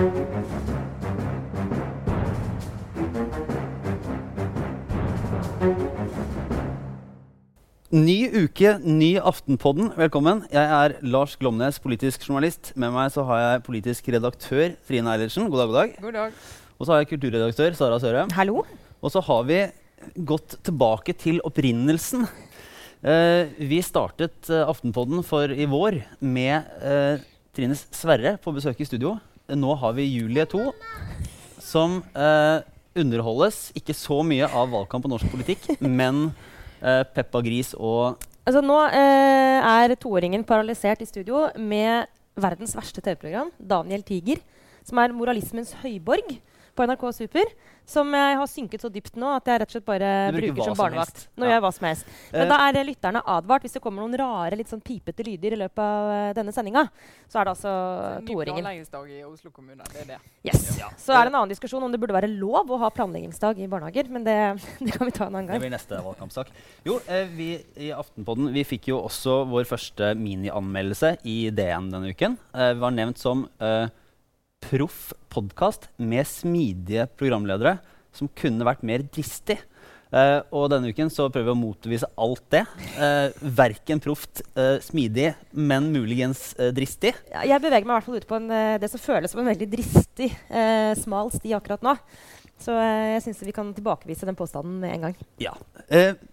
Ny uke, ny Aftenpodden. Velkommen. Jeg er Lars Glomnes, politisk journalist. Med meg så har jeg politisk redaktør Trine Eilertsen. God dag, god dag. God dag. Og så har jeg kulturredaktør Sara Søre. Hallo. Og så har vi gått tilbake til opprinnelsen. Eh, vi startet eh, Aftenpodden for i vår med eh, Trines Sverre på besøk i studio. Nå har vi Julie 2, som eh, underholdes ikke så mye av valgkamp og norsk politikk, men eh, Peppa Gris og Altså, nå eh, er toåringen paralysert i studio med verdens verste TV-program, Daniel Tiger, som er moralismens høyborg på NRK Super. Som jeg har synket så dypt nå at jeg rett og slett bare bruker bruker som barnevakt. Som Nå Ja. gjør jeg hva som helst. Men uh, da er lytterne advart hvis det kommer noen rare, litt sånn pipete lyder i løpet av uh, denne sendinga. Så er det altså Ny toåringen. planleggingsdag i Oslo kommune. Det er det. Yes. Ja. Så er det en annen diskusjon om det burde være lov å ha planleggingsdag i barnehager. Men det, det kan vi ta en annen Det gang. blir neste valgkampsak. Jo, uh, vi i Aftenpodden vi fikk jo også vår første minianmeldelse i DN denne uken. Vi var nevnt som eh, proff podkast med smidige programledere som kunne vært mer dristig. Uh, og denne uken så prøver vi å motbevise alt det. Uh, verken proft, uh, smidig, men muligens dristig. Ja, Jeg beveger meg i hvert fall ut på en, det som føles som en veldig dristig, smal sti akkurat nå. Så jeg syns vi kan tilbakevise den påstanden med en gang. Ja.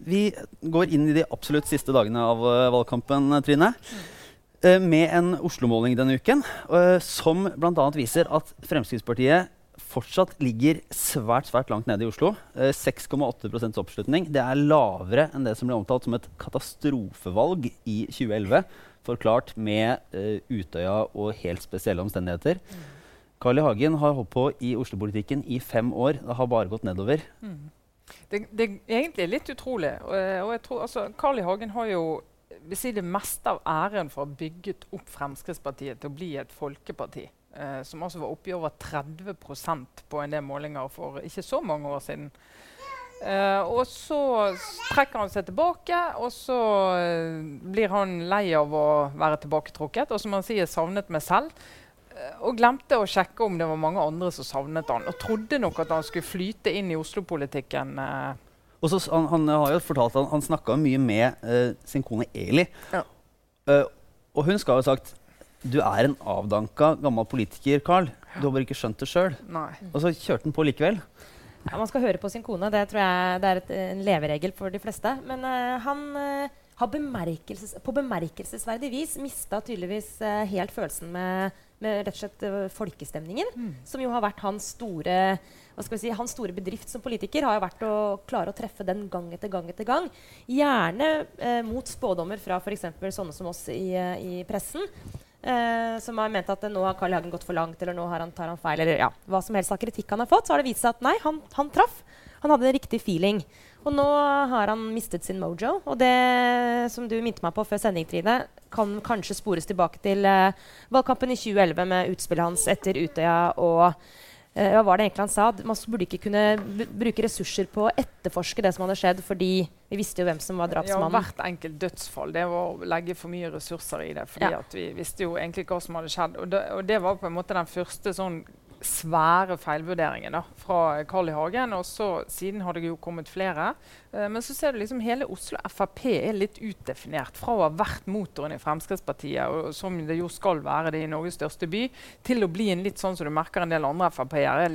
Vi går inn i de absolutt siste dagene av valgkampen, Trine. Eh, med en Oslo-måling denne uken eh, som bl.a. viser at Fremskrittspartiet fortsatt ligger svært svært langt nede i Oslo. Eh, 6,8% oppslutning. Det er lavere enn det som ble omtalt som et katastrofevalg i 2011. Forklart med eh, Utøya og helt spesielle omstendigheter. Carl I. Hagen har holdt på i Oslo-politikken i fem år. Det har bare gått nedover. Det, det er egentlig litt utrolig. Og, og jeg tror, altså, Carl I. Hagen har jo vil si det meste av æren for å ha bygget opp Fremskrittspartiet til å bli et folkeparti. Eh, som altså var oppe i over 30% på en del målinger for ikke så mange år siden. Eh, og så trekker han seg tilbake, og så eh, blir han lei av å være tilbaketrukket. Og som han sier, savnet meg selv. Eh, og glemte å sjekke om det var mange andre som savnet han. Og trodde nok at han skulle flyte inn i Oslo-politikken. Og så, han, han har jo fortalt at han, han snakka mye med uh, sin kone Eli. Ja. Uh, og hun skal ha sagt du er en avdanka gammel politiker, Carl. Du har bare ikke skjønt det sjøl. Og så kjørte han på likevel. Ja, man skal høre på sin kone. Det tror jeg det er et, en leveregel for de fleste. Men uh, han har bemerkelses, på bemerkelsesverdig vis mista tydeligvis helt følelsen med, med rett og slett folkestemningen, folkestemningen. Som jo har vært hans store hva skal vi si, hans store bedrift som politiker har jo vært å klare å treffe den gang etter gang etter gang. Gjerne eh, mot spådommer fra f.eks. sånne som oss i, eh, i pressen. Eh, som har ment at eh, nå har Carl Hagen gått for langt, eller nå har han, tar han feil, eller ja, hva som helst av kritikk han har fått, så har det vist seg at nei, han, han traff. Han hadde en riktig feeling. Og nå har han mistet sin mojo. Og det som du minte meg på før sending, Trine, kan kanskje spores tilbake til uh, valgkampen i 2011 med utspillet hans etter Utøya og eh, hva var det egentlig han sa? Man burde ikke kunne bruke ressurser på å etterforske det som hadde skjedd, fordi vi visste jo hvem som var drapsmannen. Ja, hvert enkelt dødsfall. Det var å legge for mye ressurser i det. fordi Ja. vi visste jo egentlig ikke hva som hadde skjedd. Og det, og det var på en måte den første sånn svære feilvurderingen da, fra Carl I. Hagen. Og så siden har det jo kommet flere. Eh, men så ser du liksom hele Oslo Frp er litt utdefinert. Fra å ha vært motoren i Fremskrittspartiet, og som det jo skal være det i Norges største by, til å bli en litt sånn som du merker en del andre Frp-ere.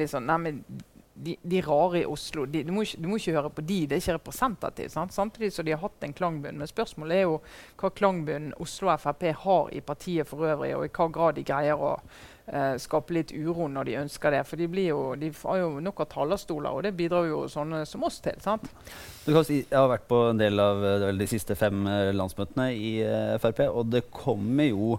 De, rare i Oslo de, du, må ikke, du må ikke høre på de, det er ikke representativt. Sant? Samtidig som de har hatt en klangbunn. Men spørsmålet er jo hva klangbunnen Oslo Frp har i partiet for øvrig, og i hva grad de greier å eh, skape litt uro når de ønsker det. For de, blir jo, de har jo nok av talerstoler, og det bidrar jo sånne som oss til. sant? Du kan si, jeg har vært på en del av eh, de siste fem eh, landsmøtene i eh, Frp, og det kommer jo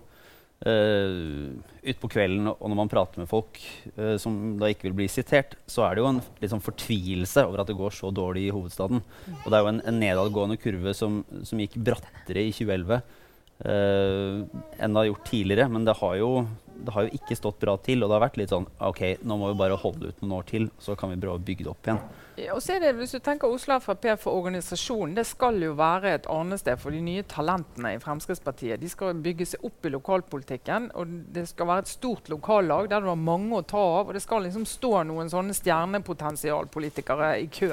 uh, utpå kvelden og når man prater med folk uh, som da ikke vil bli sitert, så er det jo en sånn fortvilelse over at det går så dårlig i hovedstaden. Og det er jo en, en nedadgående kurve som, som gikk brattere i 2011 uh, enn det har gjort tidligere. Men det har jo det har jo ikke stått bra til. Og det har vært litt sånn OK, nå må vi bare holde ut noen år til, så kan vi prøve å bygge det opp igjen. Ja, og så er det, hvis du tenker Oslo Frp for organisasjonen, det skal jo være et arnested for de nye talentene i Fremskrittspartiet. De skal bygge seg opp i lokalpolitikken, og det skal være et stort lokallag der det var mange å ta av. Og det skal liksom stå noen sånne stjernepotensialpolitikere i kø.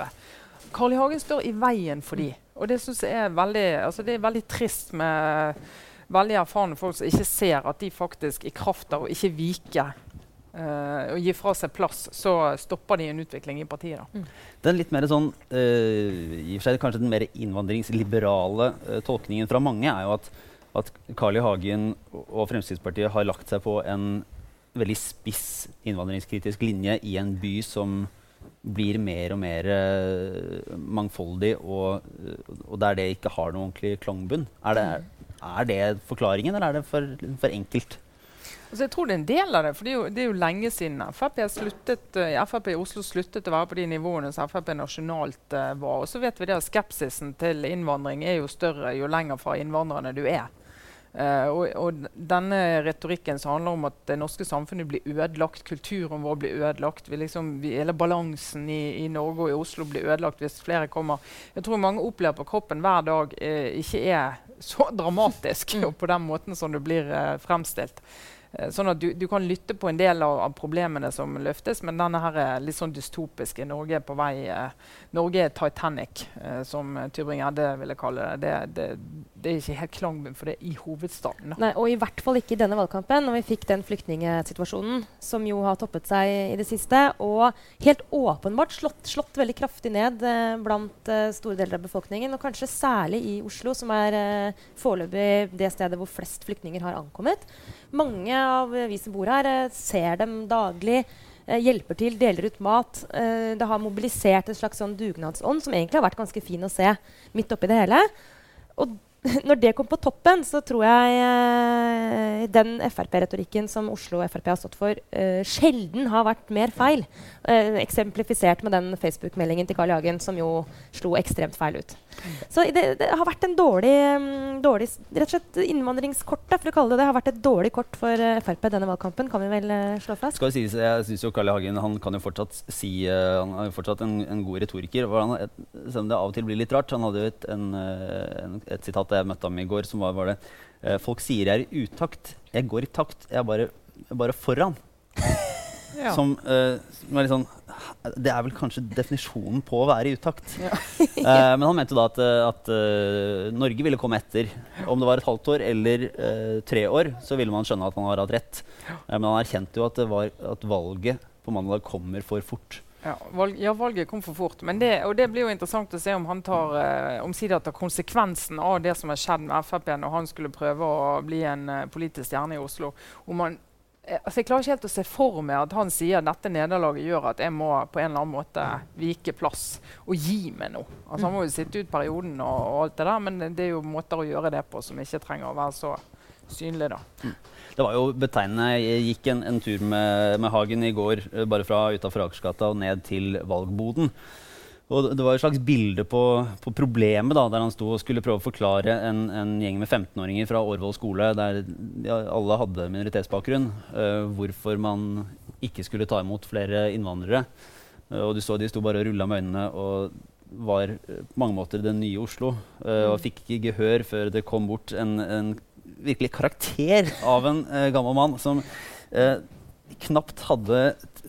Carl I. Hagen står i veien for de. Og det synes jeg er veldig, altså det er veldig trist med veldig erfarne folk som ikke ser at de faktisk i kraft av å ikke vike uh, og gi fra seg plass, så stopper de en utvikling i partiet. Mm. Den litt mer sånn, uh, i og for seg kanskje den mer innvandringsliberale uh, tolkningen fra mange er jo at, at Carl I. Hagen og Fremskrittspartiet har lagt seg på en veldig spiss innvandringskritisk linje i en by som blir mer og mer uh, mangfoldig, og, og, der det ikke har noen ordentlig klangbunn. Er det, er det forklaringen, eller er det for, for enkelt? Altså jeg tror det er en del av det. for Det er jo, det er jo lenge siden Frp, Frp i Oslo sluttet å være på de nivåene som Frp nasjonalt uh, var. Og så vet vi det at Skepsisen til innvandring er jo større jo lenger fra innvandrerne du er. Uh, og, og, denne retorikken som handler om at det norske samfunnet blir ødelagt, kulturen vår blir ødelagt, vi liksom, vi, hele balansen i, i, Norge og i Oslo blir ødelagt hvis flere kommer Jeg tror mange opplever på kroppen hver dag uh, ikke er så dramatisk mm. på den måten som det blir uh, fremstilt. Eh, sånn at du, du, kan lytte på en del av, av, problemene som løftes, men denne her er litt sånn dystopiske. Norge er på vei eh, Norge er Titanic, eh, som Tybring-Gjedde ville kalle det. Det, det. det, er ikke helt klangbunn for det i hovedstaden. Nei, og i hvert fall ikke i denne valgkampen, når vi fikk den flyktningsituasjonen som jo har toppet seg i det siste, og helt åpenbart slått, slått veldig kraftig ned eh, blant eh, store deler av befolkningen, og kanskje særlig i Oslo, som er eh, foreløpig det stedet hvor flest flyktninger har ankommet. Mange av vi som bor her, eh, ser dem daglig. Eh, hjelper til, deler ut mat. Eh, det har mobilisert en slags sånn dugnadsånd som egentlig har vært ganske fin å se midt oppi det hele. Og når det kom på toppen, så tror jeg eh, den Frp-retorikken som Oslo Frp har stått for, eh, sjelden har vært mer feil. Eh, eksemplifisert med den Facebook-meldingen til Carl Jagen som jo slo ekstremt feil ut. Så det, det har vært en dårlig, um, dårlig rett og slett innvandringskort for å kalle det det. har vært et dårlig kort for uh, Frp denne valgkampen, kan vi vel uh, slå fast? Skal si, jeg synes jo Karl I. Hagen han kan jo fortsatt si uh, Han er jo fortsatt en, en god retoriker. Selv om det av og til blir litt rart. Han hadde jo et, en, en, et sitat jeg møtte ham i går, som var, var det Folk sier jeg er i utakt. Jeg går i takt. Jeg er bare, bare foran. Ja. Som, uh, som, er litt sånn Det er vel kanskje definisjonen på å være i utakt. Ja. uh, men han mente da at, eh, at uh, Norge ville komme etter. Om det var et halvt år eller tre år, så ville man skjønne at man har hatt rett. men han erkjente jo at, var, at, valget på mandag kommer for fort. Ja, valg, ja, valget kom for fort. Men det, og det blir jo interessant å se om han tar, eh, omsider tar konsekvensen av det som har skjedd med Frp når han skulle prøve å bli en eh, politisk stjerne i Oslo. Om han altså jeg klarer ikke helt å se for meg at han sier at dette nederlaget gjør at jeg må på en eller annen måte vike plass og gi meg noe. Altså Han må jo sitte ut perioden og, og, alt det der, men det er jo måter å gjøre det på som ikke trenger å være så synlig. da. Mm. Det var jo betegnende. Jeg gikk en, en tur med, med, Hagen i går eh, bare fra utafor Akersgata og ned til valgboden. Og det var et slags bilde på, på problemet da, der han sto og skulle prøve å forklare en, en gjeng med 15-åringer fra Årvoll skole, der alle hadde minoritetsbakgrunn, uh, hvorfor man ikke skulle ta imot flere innvandrere. Uh, og du så De sto bare og rulla med øynene og var uh, på mange måter det nye Oslo. og mm. fikk ikke gehør før det kom bort en, en virkelig karakter av en gammel mann som knapt hadde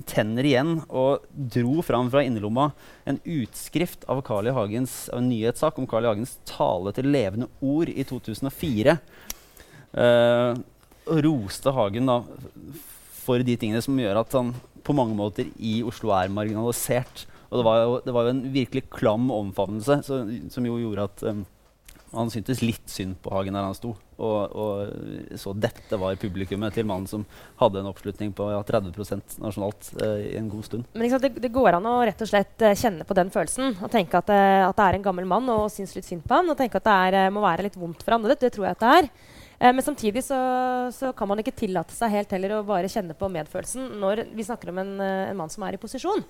tenner igjen og dro fram fra innerlomma en utskrift av, Carl I. Hagens, av en nyhetssak om Carl I. Hagens tale til levende ord i 2004. Uh, eh, og roste Hagen da, for de tingene som gjør at han på mange måter i Oslo er marginalisert. Og det var jo, det var jo en virkelig klam omfavnelse som, som jo gjorde at um, han syntes litt synd på Hagen der han sto. Og, og så dette var publikummet til mannen som hadde en oppslutning på ja, 30 nasjonalt eh, i en god stund. Men det, det, går an å rett og slett uh, kjenne på den følelsen. Og tenke at, uh, at, det er en gammel mann og synes litt synd på ham. Og tenke at det er, må være litt vondt for han. Det, det tror jeg at det er. Men samtidig så, så, kan man ikke tillate seg helt heller å bare kjenne på medfølelsen når vi snakker om en, en mann som er i posisjon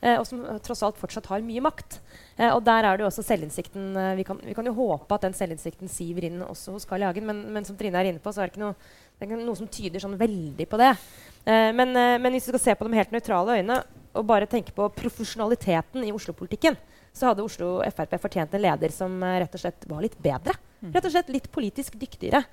eh, og som tross alt fortsatt har mye makt. Eh, og der er det jo også selvinnsikten eh, vi, kan, vi, kan, jo håpe at den selvinnsikten siver inn også hos Carl I. Hagen, men, men, som Trine er inne på, så er det ikke noe, Det er noe som tyder sånn veldig på det. Eh, men, eh, men, hvis vi skal se på de helt nøytrale øyne og bare tenke på profesjonaliteten i Oslo-politikken, så hadde Oslo Frp fortjent en leder som eh, rett og slett var litt bedre. Mm. Rett og slett litt politisk dyktigere.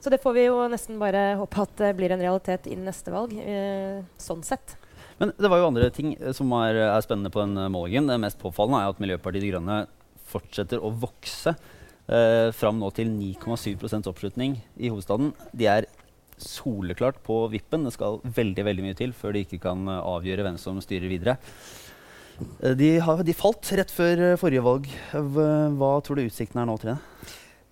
Så det får vi jo nesten bare håpe at det blir en realitet innen neste valg. Eh, sånn sett. Men det var jo andre ting eh, som er, er spennende på den målingen. Det mest påfallende er at Miljøpartiet De Grønne fortsetter å vokse eh, fram nå til 9,7 oppslutning i hovedstaden. De er soleklart på vippen. Det skal veldig veldig mye til før de ikke kan uh, avgjøre hvem som styrer videre. De, har, de, falt rett før forrige valg. hva tror du utsikten er nå, Trine?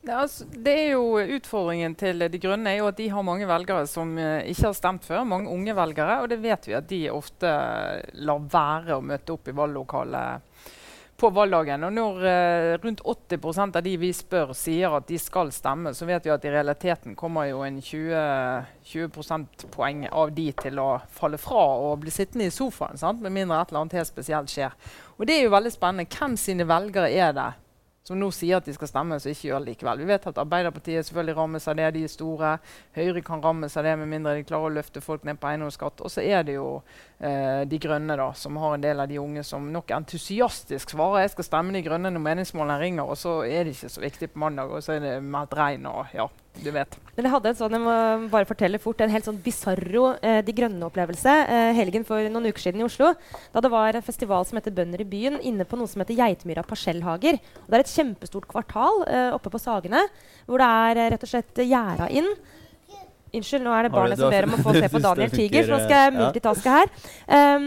Ja, altså, det er jo Utfordringen til De Grønne er jo at de har mange velgere som uh, ikke har stemt før. Mange unge velgere. Og det vet vi at de ofte lar være å møte opp i valglokalet på valgdagen. Og når uh, rundt 80 av de vi spør, sier at de skal stemme, så vet vi at i realiteten kommer jo en 20, 20 prosentpoeng av de til å falle fra og bli sittende i sofaen. Sant? Med mindre et eller annet helt spesielt skjer. Og det er jo veldig spennende. Hvem sine velgere er det som nå sier at de skal stemme, så ikke gjør det likevel. Vi vet at Arbeiderpartiet selvfølgelig rammes av det, de er store. Høyre kan rammes av det med mindre de klarer å løfte folk ned på eiendomsskatt. Og så er det jo eh, De Grønne, da, som har en del av de unge som nok entusiastisk svarer jeg skal stemme De Grønne når meningsmålene ringer, og så er det ikke så viktig på mandag, og så er det meldt regn og ja, du vet. Men jeg hadde en sånn, jeg må bare fortelle fort, en helt sånn bisarro eh, De Grønne-opplevelse eh, helgen for noen uker siden i Oslo. Da det var en festival som heter Bønder i byen, inne på noe som heter Geitmyra parsellhager. Og det er et kjempestort kvartal eh, oppe på Sagene hvor det er eh, rett og slett gjerda inn. Unnskyld, nå er det barnet som ber om å få se på Daniel Tiger. Så nå skal jeg multitaske her. Um,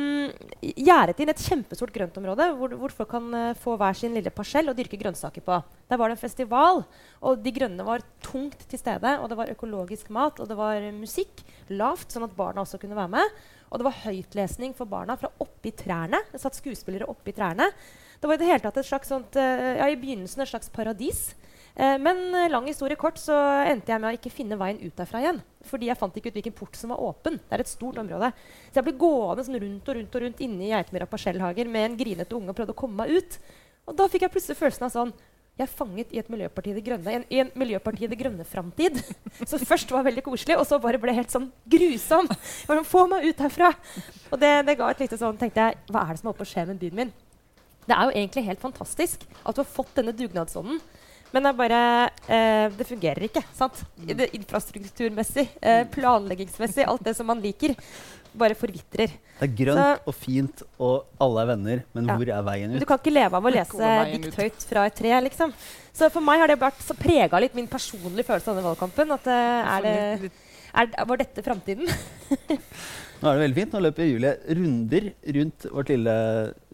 gjerdet inn et kjempestort grøntområde hvor, hvor folk kan uh, få hver sin lille parsell og dyrke grønnsaker på. Der var det en festival, og De Grønne var tungt til stede. Og det var økologisk mat, og det var musikk lavt, sånn at barna også kunne være med. Og det var høytlesning for barna fra oppi trærne. Det satt skuespillere oppi trærne. Det var i det hele tatt et slags sånt, uh, ja, i begynnelsen et slags paradis. Eh, men eh, lang historie kort så endte jeg med å ikke finne veien ut derfra igjen. Fordi jeg fant ikke ut hvilken port som var åpen. Det er et stort område. Så jeg ble gående sånn rundt og rundt og rundt inne i Geitmyra parsellhager med en grinete unge og prøvde å komme meg ut. Og da fikk jeg plutselig følelsen av sånn jeg er fanget i et Miljøpartiet De Grønne, en, en Miljøpartiet De Grønne-framtid. Som først var veldig koselig, og så bare ble helt sånn grusom. Sånn, Få meg ut herfra! Og det, det, ga et lite sånn, tenkte jeg, Hva er det som holder på å skje med byen min? Det er jo egentlig helt fantastisk at du har fått denne dugnadsånden. Men det, bare, eh, det fungerer ikke. sant? Mm. Det infrastrukturmessig, eh, mm. planleggingsmessig, alt det som man liker, bare forvitrer. Det er grønt så, og fint, og alle er venner, men ja. hvor er veien ut? Du kan ikke leve av å lese dikt høyt fra et tre. liksom. Så for meg har det vært så prega litt min personlige følelse av denne valgkampen. at uh, er det, er, Var dette framtiden? Nå er det veldig fint. Nå løper Julie runder rundt vårt lille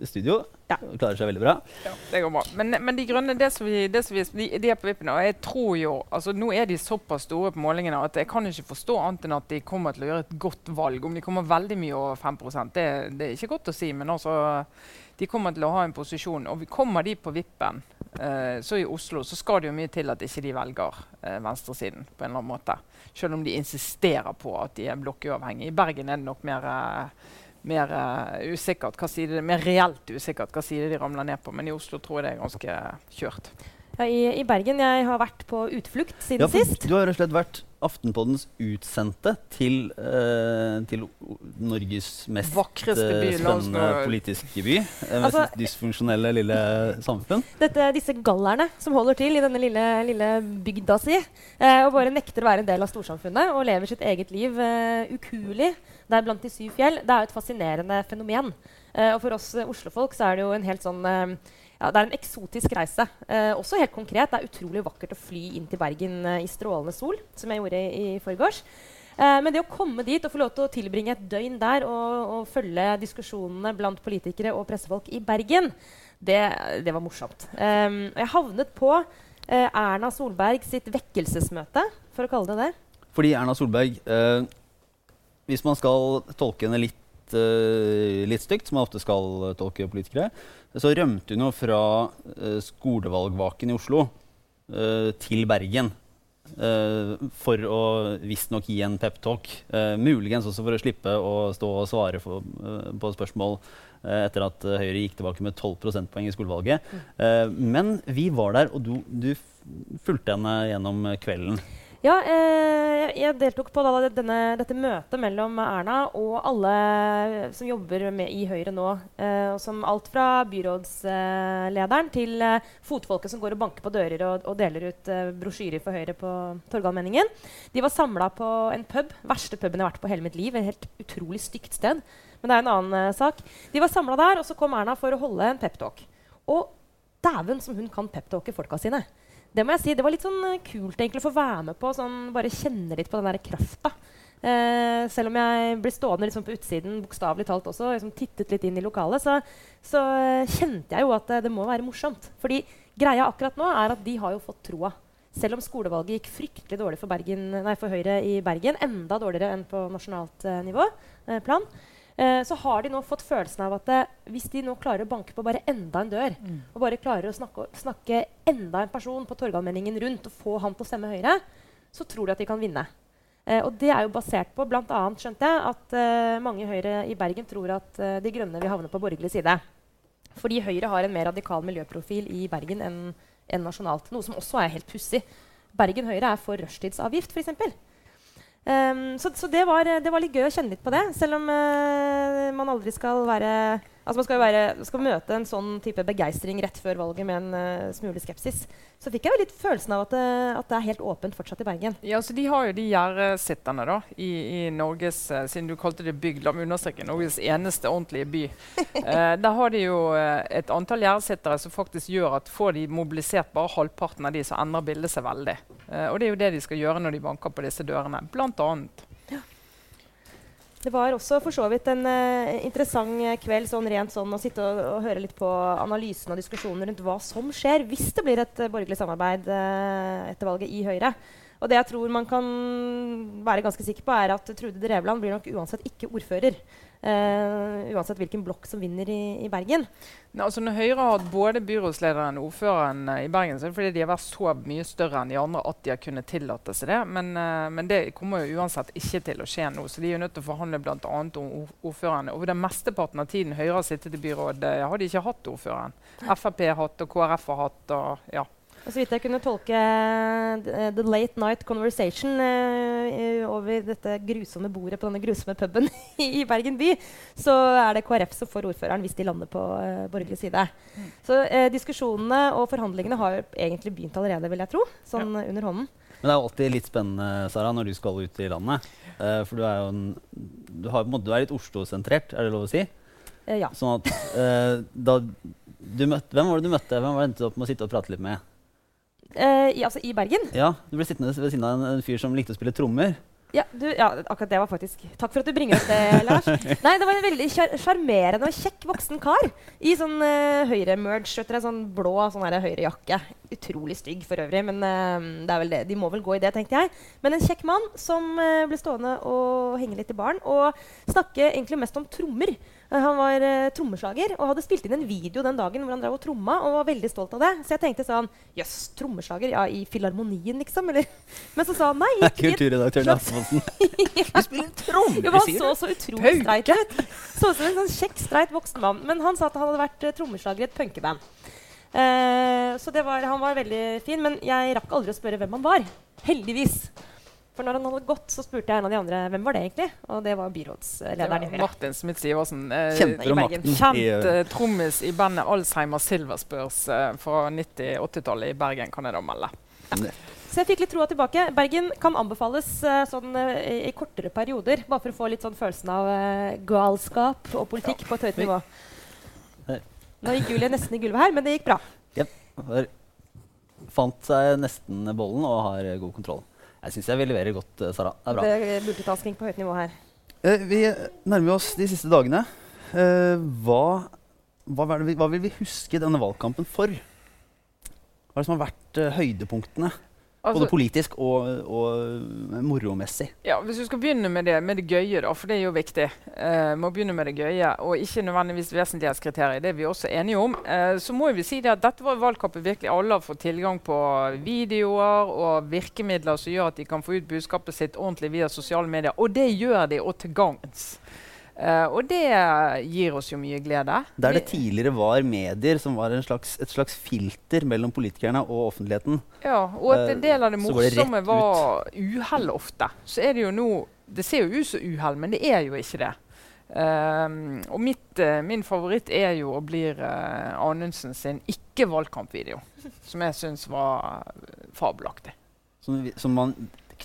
studio. Ja. Klarer seg veldig bra. Ja, det går bra. Men, men de grønne det som vi, det som vi, de, de, er på vippen. Og jeg tror jo, altså Nå er de såpass store på målingene at jeg kan ikke forstå annet enn at de kommer til å gjøre et godt valg. Om de kommer veldig mye over 5 det, det er ikke godt å si. Men altså, de kommer til å ha en posisjon. Og vi kommer de på vippen, eh, så i Oslo så skal det jo mye til at ikke de velger eh, venstresiden på en eller annen måte. Selv om de insisterer på at de er blokkuavhengige. I Bergen er det nok mer eh, mer uh, usikkert hva side, mer reelt usikkert hva side de ramler ned på. Men i Oslo tror jeg det er ganske kjørt. Ja, i, i, Bergen jeg har vært på utflukt siden ja, sist. Du har rett og slett vært Aftenpoddens utsendte til, uh, til Norges mest uh, spennende politiske by. Det altså, dysfunksjonelle lille samfunn. Dette, disse gallerne som holder til i denne lille, lille bygda si, og bare nekter å være en del av storsamfunnet og lever sitt eget liv ukuelig der blant de syv fjell, det er jo et fascinerende fenomen. og for oss oslofolk så er det jo en helt sånn ja, det er en eksotisk reise. Eh, også helt konkret. Det er utrolig vakkert å fly inn til Bergen eh, i strålende sol, som jeg gjorde i, i forgårs. Eh, men det å komme dit og få lov til å tilbringe et døgn der og, og følge diskusjonene blant politikere og pressefolk i Bergen, det, det var morsomt. Jeg havnet på Erna Solberg sitt vekkelsesmøte, for å kalle det det. Fordi Erna Solberg, hvis man skal tolke henne litt uh, litt stygt, som man ofte skal tolke politikere, så rømte hun jo fra uh, skolevalgvaken i Oslo uh, til Bergen. For å visstnok gi en peptalk. Uh, muligens også for å slippe å stå og svare for, på spørsmål etter at Høyre gikk tilbake med 12 prosentpoeng i skolevalget. Mm. men vi var der, og du, du fulgte henne gjennom kvelden. Ja, eh, jeg deltok på da, denne, dette møtet mellom Erna og alle som jobber med i Høyre nå. Eh, som alt fra byrådslederen til eh, fotfolket som går og banker på dører og, og deler ut eh, brosjyrer for Høyre på Torgallmenningen. De var samla på en pub. Verste puben jeg har vært på hele mitt liv. Et helt utrolig stygt sted. Men det er en annen eh, sak. De var samla der, og så kom Erna for å holde en peptalk. Og dæven som hun kan peptalke folka sine det må jeg si, det var litt sånn uh, kult egentlig å få være med på. Sånn, bare kjenne litt på den der krafta. Uh, selv om jeg ble stående liksom på utsiden bokstavelig talt også, liksom tittet litt inn i lokalet, så, så uh, kjente jeg jo at det må være morsomt. Fordi greia akkurat nå er at de har jo fått troa. Selv om skolevalget gikk fryktelig dårlig for, Bergen, nei, for Høyre i Bergen, enda dårligere enn på nasjonalt nivå, plan, Eh, så har de nå fått følelsen av at eh, hvis de nå klarer å banke på bare enda en dør, mm. og bare klarer å snakke, snakke, enda en person på Torgallmenningen rundt og få han til å stemme Høyre, så tror de at de kan vinne. Eh, og det er jo basert på annet, skjønte jeg, at eh, mange Høyre i Bergen tror at eh, De Grønne vil havne på borgerlig side. Fordi Høyre har en mer radikal miljøprofil i Bergen enn en nasjonalt. Noe som også er helt pussig. Bergen Høyre er for rushtidsavgift, f.eks. Um, så, så det, var, det, var, litt gøy å kjenne litt på det, selv om uh, man aldri skal være Altså Man skal, være, skal møte en sånn type begeistring rett før valget med en uh, smule skepsis. Så fikk jeg jo litt følelsen av at det, at det, er helt åpent fortsatt i Bergen. Ja, så De har jo de gjerdesitterne da, i, i Norges uh, Siden du kalte det bygd, la meg understreke Norges eneste ordentlige by. uh, der har de jo et antall gjerdesittere som faktisk gjør at får de mobilisert bare halvparten av de, så endrer bildet seg veldig. og det er jo det de skal gjøre når de banker på disse dørene. Blant annet. Det var også for så vidt en uh, interessant kveld sånn rent sånn, å sitte og, og, høre litt på analysen og diskusjonen rundt hva som skjer hvis det blir et uh, borgerlig samarbeid uh, etter valget i Høyre. Og det jeg tror man kan være ganske sikker på, er at Trude Drevland blir nok uansett ikke ordfører. Uh, uansett hvilken blokk som vinner i, i Bergen. Ne, altså når Høyre har hatt både byrådslederen og ordføreren uh, i Bergen, så er det fordi de har vært så mye større enn de andre at de har kunnet tillate seg det. Men, uh, men det kommer jo uansett ikke til å skje nå. Så de er jo nødt til å forhandle bl.a. om ordførerne. Over den mesteparten av tiden Høyre har sittet i byrådet, har de ikke hatt ordføreren. Frp har hatt, og KrF har hatt. og ja. Og så vidt jeg kunne tolke uh, The Late Night Conversation uh, over dette grusomme bordet på denne grusomme puben i Bergen by, så er det KrF som får ordføreren hvis de lander på uh, borgerlig side. Mm. Så diskusjonene og forhandlingene har egentlig begynt allerede, vil jeg tro. Sånn ja. under hånden. Men det er jo alltid litt spennende Sara, når du skal ut i landet. for du er jo en, du, har, du er litt Oslo-sentrert, er det lov å si? ja. Sånn at da du møtte, Hvem var det du møtte? Hvem var det du endte opp med å sitte og prate litt med? Uh, i, altså i Bergen? Ja, Du ble sittende ved siden av en, en fyr som likte å spille trommer. Ja, du, ja, akkurat det var faktisk Takk for at du bringer opp det, Lars. Nei, Det var en veldig sjarmerende og kjekk voksen kar i sånn uh, høyre-merge. Sånn blå sånn høyrejakke. Utrolig stygg for øvrig, men uh, det er vel det. de må vel gå i det, tenkte jeg. Men en kjekk mann som uh, ble stående og henge litt i baren og snakke egentlig mest om trommer. Han var uh, trommeslager og hadde spilt inn en video den dagen hvor han drev og tromma. Og var veldig stolt av det. Så jeg tenkte sånn Jøss, trommeslager? Ja, i Filharmonien, liksom? Eller? Men så sa han nei. Kulturredaktøren i Aftenposten. Du spiller trommer, jo, Han så så utrolig streit ut. Så ut som en sånn kjekk, streit voksen mann. Men han sa at han hadde vært uh, trommeslager i et punkeband. Uh, så var, han var veldig fin. Men jeg rakk aldri å spørre hvem han var. Heldigvis. For når han hadde gått, så spurte jeg en av de andre hvem var det egentlig. Og det var byrådslederen i Høyre. Martin Smith Sivertsen. Eh, Kjent eh, trommis i bandet Alzheimer Silverspurs eh, fra 90-80-tallet i Bergen, kan jeg da melde. Ja. Så jeg fikk litt troa tilbake. Bergen kan anbefales uh, sånn, uh, i, kortere perioder. Bare for å få litt sånn følelsen av uh, galskap og politikk ja. på et høyt nivå. Nå gikk Julie nesten i gulvet her, men det gikk bra. Ja, Fant seg nesten bollen og har god kontroll. Jeg syns jeg vil levere godt, eh, Sara. Det er bra. Det er multitasking på høyt nivå her. Eh, vi nærmer oss de siste dagene. Eh, hva, hva, vi, hva, vil vi huske denne valgkampen for? Hva er det som har vært eh, høydepunktene? Altså, Både politisk og, og moromessig. Ja, Hvis du skal begynne med det, med det gøye, da, for det er jo viktig. Uh, må begynne med det gøye, Og ikke nødvendigvis vesentlighetskriterier. Det er vi også enige om. Uh, så må vi si det at dette var valgkampen virkelig alle har fått tilgang på videoer og virkemidler som gjør at de kan få ut budskapet sitt ordentlig via sosiale medier. Og det gjør de, og til gagns. Eh, og det gir oss jo mye glede. Der det tidligere var medier som var en slags, et slags filter mellom politikerne og offentligheten. Ja, og at en del av det Eh, det morsomme rett var uhell ofte. Så er det jo nå Det ser jo ut som uhell, men det er jo ikke det. Um, og mitt, uh, min favoritt er jo og blir uh, Anundsen sin ikke-valgkampvideo. Som jeg syns var eh, fabelaktig. Som, som man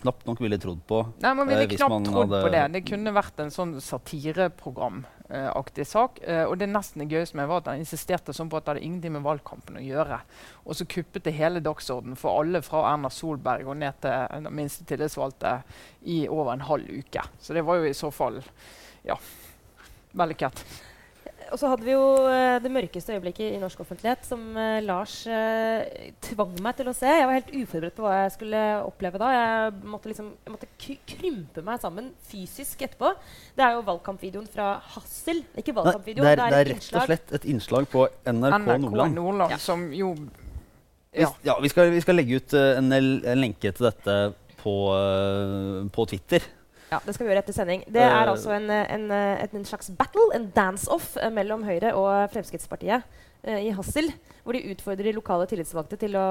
knapt nok ville trodd på. Nei, Man ville eh, knapt trodd på det. Det kunne vært en sånn satireprogram-aktig sak. Eh, og det nesten gøyeste med var at han insisterte sånn på at det hadde ingenting med valgkampen å gjøre. Og så kuppet det hele dagsordenen for alle fra Erna Solberg og ned til den minste tillitsvalgte i over en halv uke. Så det var jo i så fall ja, vellykket. Og så hadde vi jo eh, det mørkeste øyeblikket i norsk offentlighet, som eh, Lars eh, tvang meg til å se. Jeg var helt uforberedt på hva jeg skulle oppleve da. Jeg måtte, liksom, jeg måtte krympe meg sammen fysisk etterpå. Det er jo valgkampvideoen fra Hassel. Ikke valgkampvideoen, det, er, det et er rett og slett et innslag på NRK, NRK Nordland. Nordland, Ja. som jo Ja. ja, vi, skal, vi skal legge ut uh, en, en lenke til dette på, uh, på Twitter. Ja, Det skal vi gjøre etter sending. Det er Eh, altså en, en, en, en slags battle, en dance-off eh, mellom Høyre og Fremskrittspartiet uh, i Hassel. Hvor de utfordrer lokale tillitsvalgte til å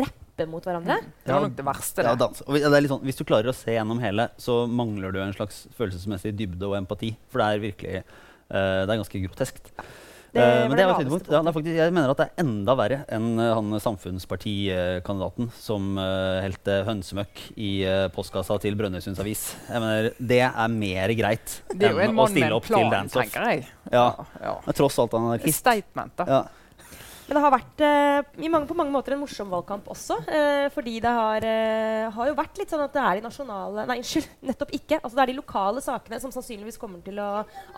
rappe mot hverandre. Det var nok det verste. Det. Ja, Og det er litt sånn, hvis du klarer å se gjennom hele, så mangler du en slags følelsesmessig dybde og empati. For det er virkelig uh, det er ganske groteskt. Det Eh, var men det det er et høydepunkt. Ja, det er faktisk, jeg mener at det er enda verre enn uh, han Samfunnspartikandidaten som uh, helte hønsemøkk i eh, postkassa til Brønnøysunds Avis. Jeg mener, det er mer greit Det er jo en enn å mann med stille en opp til plan, dance-off. tenker jeg. Ja. ja. Men tross alt anarkist. statement, da. Ja. Men det har vært eh, mange, på mange måter en morsom valgkamp også. Eh, fordi det har, eh, har jo vært litt sånn at det er de nasjonale Nei, unnskyld, nettopp ikke. Altså det er de lokale sakene som sannsynligvis kommer til å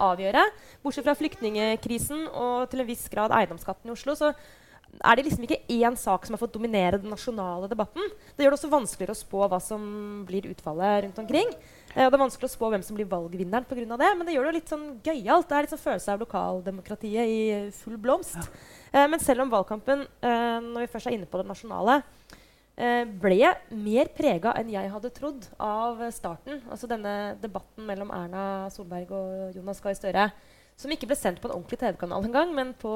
avgjøre. Bortsett fra flyktningkrisen og til en viss grad eiendomsskatten i Oslo, så er det liksom ikke én sak som har fått dominere den nasjonale debatten. Det gjør det også vanskeligere å spå hva som blir utfallet rundt omkring. Eh, og det er vanskelig å spå hvem som blir valgvinneren pga. det, men det gjør det jo litt sånn gøyalt. Det er litt sånn følelse av lokaldemokratiet i full blomst. Eh, men selv om valgkampen, eh, når vi først er inne på det nasjonale, eh, ble mer prega enn jeg hadde trodd av eh, starten. Altså denne debatten mellom Erna Solberg og Jonas Gahr Støre. Som ikke ble sendt på en ordentlig TV-kanal engang, men på,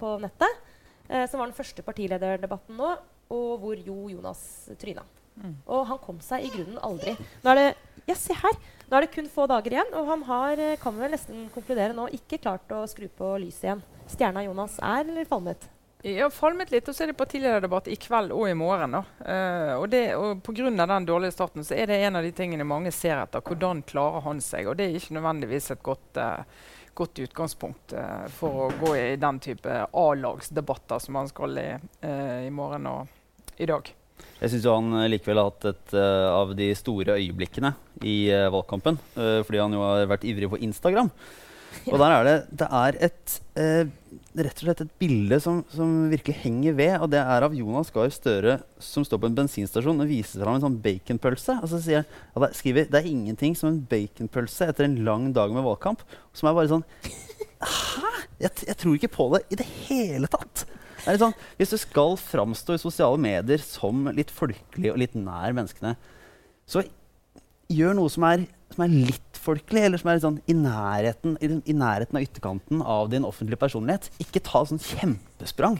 på nettet. Eh, som var den første partilederdebatten nå, og hvor jo Jonas tryna. Mm. Og han kom seg i grunnen aldri. Nå er det, ja, se her! Nå er det kun få dager igjen, og han har, kan kan vel nesten konkludere nå, ikke klart å skru på lyset igjen. Stjerna Jonas er eller falmet? Ja, falmet litt, og så er det partilederdebatt i kveld og i morgen. da. Eh, og, det, og Pga. den dårlige starten så er det en av de tingene mange ser etter. Hvordan klarer han seg? Og det er ikke nødvendigvis et godt, uh, godt utgangspunkt uh, for å gå i den type A-lagsdebatter som han skal i uh, i morgen og i dag. Jeg syns han likevel har hatt et av de store øyeblikkene i valgkampen. fordi han jo har vært ivrig på Instagram. Og der er det, det er et eh, rett og slett et bilde som, som virkelig henger ved. Og det er av Jonas Gahr Støre som står på en bensinstasjon og viser fram en sånn baconpølse. Og så sier han, det, skriver det er ingenting som en baconpølse etter en lang dag med valgkamp. Som er bare sånn Hæ? Jeg, jeg tror ikke på det i det hele tatt. Det er litt sånn, hvis du skal framstå i sosiale medier som litt folkelig og litt nær menneskene, så gjør noe som er, som er litt folkelig, eller som er litt sånn i nærheten, i, den- i nærheten av ytterkanten av din offentlige personlighet. Ikke ta sånn kjempesprang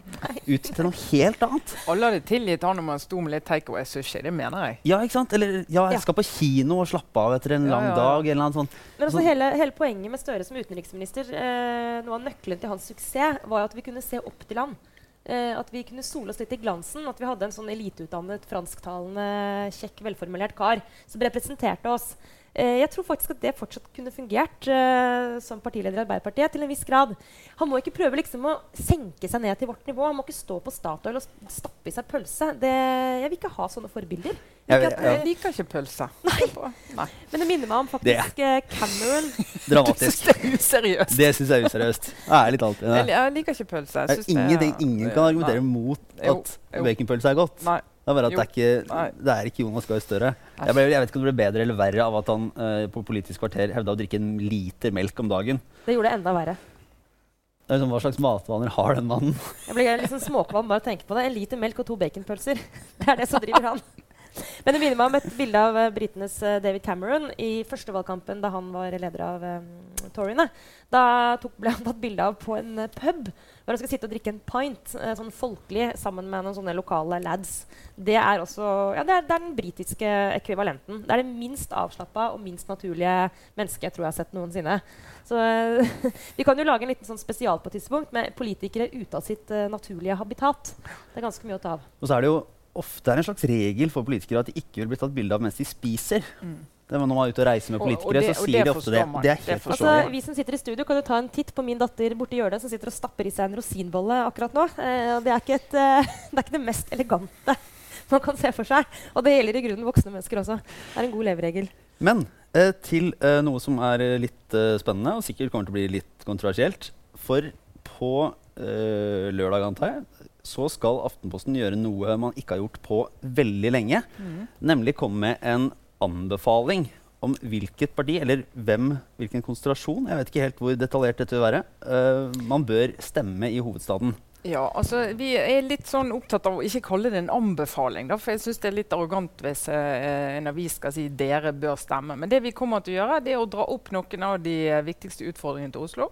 ut til noe helt annet. Alle hadde tilgitt han om han sto med litt takeaway-sushi. Det mener jeg. Ja, ikke sant? Eller ja, jeg skal på kino og slappe av etter en Ja, lang ja, dag. eller noe sånt. Men altså Sånn- hele, hele poenget med Støre som utenriksminister, eh, noe av nøkkelen til hans suksess, var jo at vi kunne se opp til han. Eh, at vi kunne sole oss litt i glansen. At vi hadde en sånn eliteutdannet, fransktalende, kjekk, velformulert kar som representerte oss. Eh, jeg tror faktisk at det fortsatt kunne fungert uh, som partileder i Arbeiderpartiet til en viss grad. Han må ikke prøve liksom å senke seg ned til vårt nivå. Han må ikke stå på Statoil og stappe i seg pølse. Det, jeg vil ikke ha sånne forbilder. Jeg Ikke ja. Jeg liker ikke pølse. Nei. Nei. Men det minner meg om faktisk eh, Cameron Dramatisk. det er useriøst. Det syns jeg er useriøst. Ærlig talt. Jeg, Det jeg liker ikke pølse. Jeg synes det ingenting, ingen kan argumentere Nei. mot at baconpølse er godt. Nei. Det er bare at det er, ikke, det er ikke Jonas Gahr Støre. Jeg, ble, jeg vet ikke om det ble bedre eller verre av at han eh, på Politisk kvarter hevda å drikke en liter melk om dagen. Det gjorde det enda verre. Det er liksom, hva slags matvaner har den mannen? Jeg blir litt sånn småkvalm bare av å tenke på det. En liter melk og to baconpølser. Det er det som driver han. Men det minner meg om et bilde av uh, britenes eh, David Cameron i første valgkampen da han var leder av eh, toryene. Da tok, ble han tatt bilde av på en uh, pub hvor han skal sitte og drikke en pint uh, sånn folkelig sammen med noen sånne lokale lads. Det er også ja, det er, det er den britiske ekvivalenten. Det er det minst avslappa og minst naturlige mennesket jeg tror jeg har sett noensinne. Så uh, Vi kan jo lage en liten sånn spesial på et tidspunkt med politikere ute av sitt naturlige habitat. Det er ganske mye å ta av. Og så er det jo ofte er en slags regel for politikere at de ikke vil bli tatt bilde av mens de spiser. Mm. Det når man er ute og reiser med politikere, og, og det, så sier de ofte det. Det er helt forståelig. Altså, vi som sitter i studio, kan jo ta en titt på min datter borti hjørnet som sitter og stapper i seg en rosinbolle akkurat nå. Eh, det, er et, eh, det, er ikke det mest elegante man kan se for seg. Og det gjelder i grunnen voksne mennesker også. Det er en god leveregel. Men eh, til eh, noe som er litt eh, spennende, og sikkert kommer til å bli litt kontroversielt. For på eh, lørdag, antar jeg, så skal Aftenposten gjøre noe man ikke har gjort på veldig lenge. Mm. Nemlig komme med en anbefaling om hvilket parti, eller hvem, hvilken konsentrasjon, jeg vet ikke helt hvor detaljert dette vil være, uh, man bør stemme i hovedstaden. Ja, altså Vi er litt sånn opptatt av å ikke kalle det en anbefaling. Da, for jeg synes det er litt arrogant hvis eh, en avis skal si dere bør stemme. Men det vi kommer til å gjøre, det er å dra opp noen av de viktigste utfordringene til Oslo.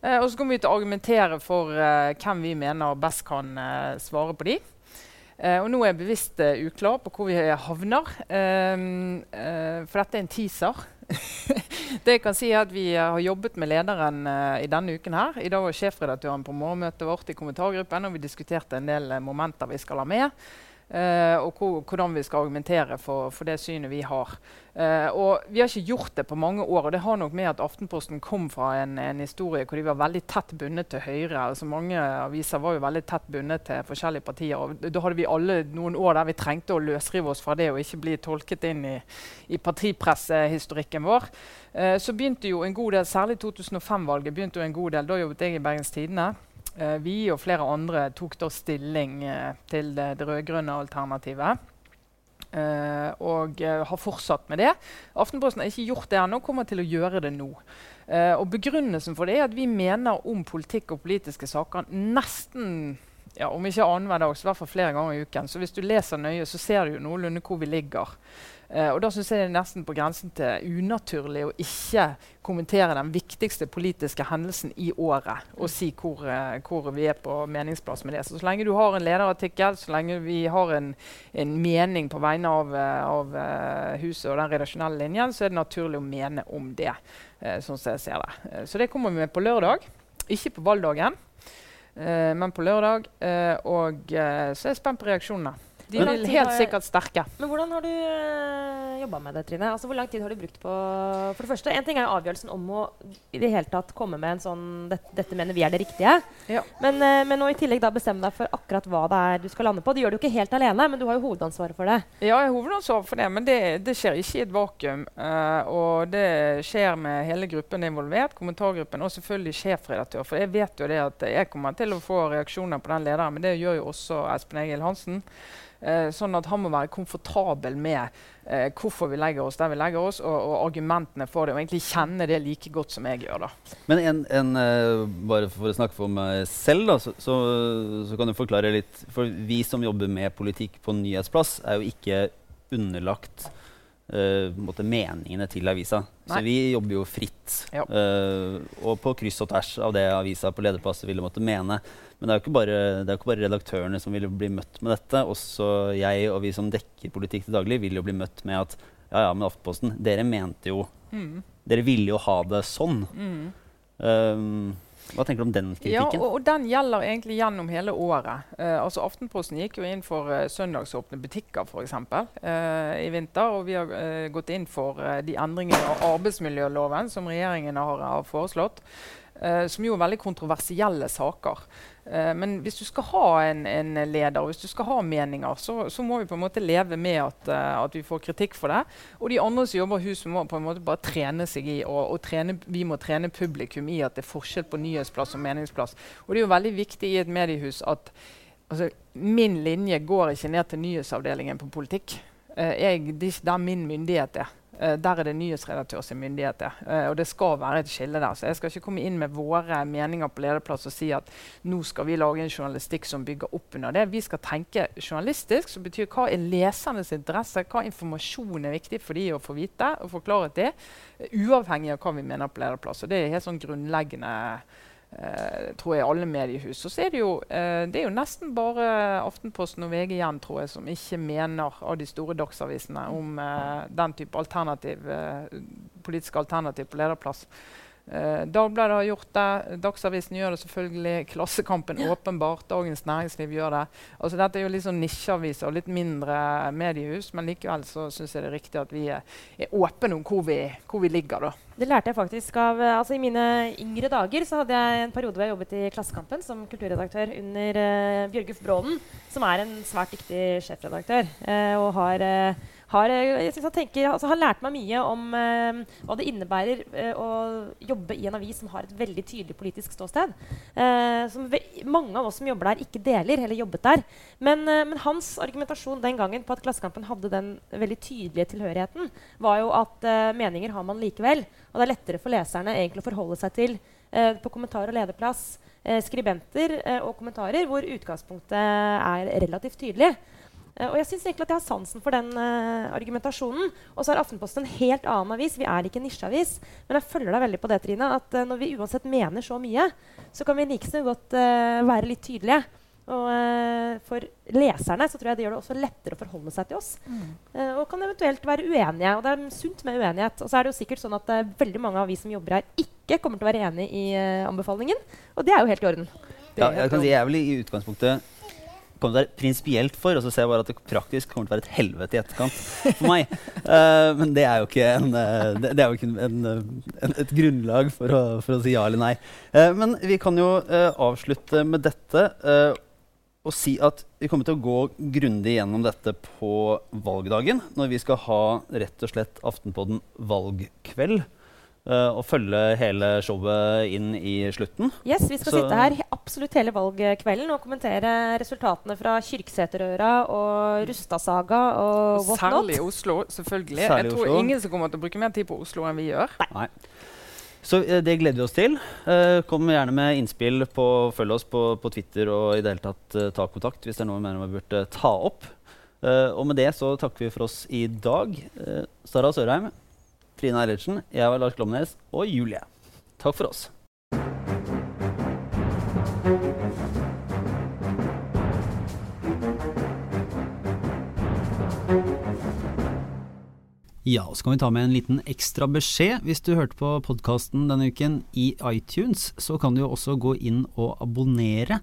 Uh, og så kommer vi til å argumentere for uh, hvem vi mener best kan uh, svare på de. og nå er jeg bevisst uklar på hvor vi havner, ehm, for dette er en teaser. det jeg kan si er at Vi har jobbet med lederen i denne uken. her. I dag var sjefredaktøren på morgenmøtet vårt i kommentargruppen, og vi diskuterte en del momenter vi skal ha med. Uh, og hvordan vi skal argumentere for, for, det synet vi har. Uh, Vi har ikke gjort det på mange år. og Det har nok med at Aftenposten kom fra en, en historie hvor de var veldig tett bundet til Høyre. altså Mange aviser var jo veldig tett bundet til forskjellige partier. og Da hadde vi alle noen år der vi trengte å løsrive oss fra det og ikke bli tolket inn i, i partipressehistorikken vår. Uh, så begynte jo en god del, Særlig 2005-valget begynte jo en god del, da jobbet jeg i Bergens Tidende. Uh, vi og flere andre tok da stilling uh, til det, det rød-grønne alternativet. Uh, og har fortsatt med det. Aftenposten har ikke gjort det ennå, kommer til å gjøre det nå. og Begrunnelsen for det er at vi mener om politikk og politiske saker nesten ja, om ikke annenhver dag, så i hvert fall flere ganger i uken. Så hvis du leser nøye, så ser du jo noenlunde hvor vi ligger. Uh, og da syns jeg det er nesten på grensen til unaturlig å ikke kommentere den viktigste politiske hendelsen i året og si hvor, uh, hvor, vi er på meningsplass med det. Så, så lenge du har en lederartikkel, så lenge vi har en, en mening på vegne av, uh, av huset og den redaksjonelle linjen, så er det naturlig å mene om det. sånn som jeg ser det. så det kommer vi med på lørdag, ikke på valgdagen. men på lørdag. og så er jeg spent på reaksjonene. De er helt sikkert sterke. Men hvordan har du uh, eh, jobba med det, Trine? Altså, hvor lang tid har du brukt på For det første, En ting er jo avgjørelsen om å i det hele tatt komme med en sånn Dette, dette mener vi er det riktige. Ja. Men, uh, men nå i tillegg da bestemme deg for akkurat hva det er du skal lande på. Det gjør du ikke helt alene, men du har jo hovedansvaret for det. Ja, jeg har hovedansvaret for det, men det, det skjer ikke i et vakuum. Uh, og det skjer med hele gruppen involvert, kommentargruppen og selvfølgelig sjefredaktør. For jeg vet jo det at jeg kommer til å få reaksjoner på den lederen, men det gjør jo også Espen Egil Hansen. Eh, sånn at han må være komfortabel med eh, hvorfor vi legger oss der vi legger oss, og, og, argumentene for det. Og egentlig kjenne det like godt som jeg gjør. da. Men en, en, uh, bare for å snakke for meg selv, da, så, så, så, kan du forklare litt. For vi som jobber med politikk på nyhetsplass, er jo ikke underlagt uh, meningene til avisa. Nei. Så vi jobber jo fritt. Ja. Uh, og på kryss og tvers av det avisa på lederplass ville måtte mene. Men det er jo ikke bare, ikke bare redaktørene som vil bli møtt med dette. Også jeg og vi som dekker politikk til daglig, vil jo bli møtt med at ja, ja, men Aftenposten, dere mente jo mm. Dere ville jo ha det sånn. Mm. Um, hva tenker du om den kritikken? Ja, og, og Den gjelder egentlig gjennom hele året. Uh, altså Aftenposten gikk jo inn for uh, søndagsåpne butikker eksempel, uh, i vinter. Og vi har gått inn for de endringene av arbeidsmiljøloven som regjeringen har, har foreslått. Uh, som jo er veldig kontroversielle saker. Uh, men hvis du skal ha en, en, leder hvis du skal ha meninger, så, så, må vi på en måte leve med at, uh, at, vi får kritikk for det. Og de andre som jobber i huset, må på en måte bare trene seg i og, og trene, vi må trene publikum i at det er forskjell på nyhetsplass og meningsplass. Og det er jo veldig viktig i et mediehus at altså, min linje går ikke ned til nyhetsavdelingen på politikk. Jeg, det er ikke der min myndighet er. Eh, der er det nyhetsredaktør sin myndighet. Uh, og det skal være et skille der. Så jeg skal ikke komme inn med våre meninger på lederplass og si at nå skal vi lage en journalistikk som bygger opp under det. Vi skal tenke journalistisk, som betyr hva er lesernes interesse, hva informasjon er viktig for de å få vite og forklare det, uavhengig av hva vi mener på lederplass. Og det er helt sånn grunnleggende Uh, tror jeg alle mediehus. Og så er det jo, uh, det er jo nesten bare Aftenposten og VG igjen tror jeg, som ikke mener av de store dagsavisene om uh, den type alternativ, politiske alternativ på lederplass. Eh, Dagbladet har gjort det, Dagsavisen gjør det selvfølgelig, Klassekampen åpenbart, Dagens Næringsliv gjør det. Altså Dette er jo litt sånn nisjeaviser og litt mindre mediehus, men likevel så syns jeg det er riktig at vi er, er åpne om hvor vi, hvor vi, ligger. da. Det lærte jeg faktisk av altså I mine yngre dager så hadde jeg en periode hvor jeg jobbet i Klassekampen som kulturredaktør under uh, Bjørgulf Brånen, som er en svært dyktig sjefredaktør. Uh, og har uh, har, jeg synes han, tenker, altså, han lærte meg mye om eh, hva det innebærer eh, å jobbe i en avis som har et veldig tydelig politisk ståsted. Eh, som mange av oss som jobber der, ikke deler eller jobbet der. Men, men, hans argumentasjon den gangen på at Klassekampen hadde den veldig tydelige tilhørigheten, var jo at meninger har man likevel. Og det er lettere for leserne egentlig å forholde seg til på kommentar- og lederplass skribenter og kommentarer hvor utgangspunktet er relativt tydelig. Uh, og jeg synes egentlig at jeg har sansen for den uh, argumentasjonen. Og så er Aftenposten en helt annen avis. Vi er ikke en nisjeavis. Men jeg følger deg veldig på det, Trine, at uh, når vi uansett mener så mye, så kan vi like så godt være litt tydelige. Og for leserne så tror jeg det gjør det også lettere å forholde seg til oss. Mm. og kan eventuelt være uenige. Og det er sunt med uenighet. Og så er det jo sikkert sånn at veldig mange av vi som jobber her, ikke kommer til å være enig i anbefalingen. Og det er jo helt i orden. Ja, jeg kan si jeg er vel i utgangspunktet kommer til å være prinsipielt for, og så ser jeg bare at det praktisk kommer til å være et helvete i etterkant for meg. Uh, men det er jo ikke, en, uh, det, det er jo ikke en, en, et grunnlag for å, for å, si ja eller nei. Uh, men vi kan jo avslutte med dette og si at vi kommer til å gå grundig gjennom dette på valgdagen, når vi skal ha rett og slett Aftenpodden valgkveld. Og følge hele showet inn i slutten. Yes, Vi skal Så sitte her absolutt hele valgkvelden og kommentere resultatene fra Kyrksæterøra og Rustasaga og whatnot. Særlig not. Oslo, selvfølgelig. Særlig Jeg tror Oslo. ingen som kommer til å bruke mer tid på Oslo enn vi gjør. Nei. Så uh, det gleder vi oss til. Uh, kom gjerne med innspill. på Følg oss på, på Twitter og i det hele tatt ta kontakt hvis det er noe vi mener vi burde ta opp. og med det så takker vi for oss i dag. Sara Sørheim, Trine Eilertsen, jeg var Lars Glomnes og Julie. Takk for oss. Ja, og så kan vi ta med en liten ekstra beskjed. Hvis du hørte på podkasten denne uken i iTunes, så kan du jo også gå inn og abonnere.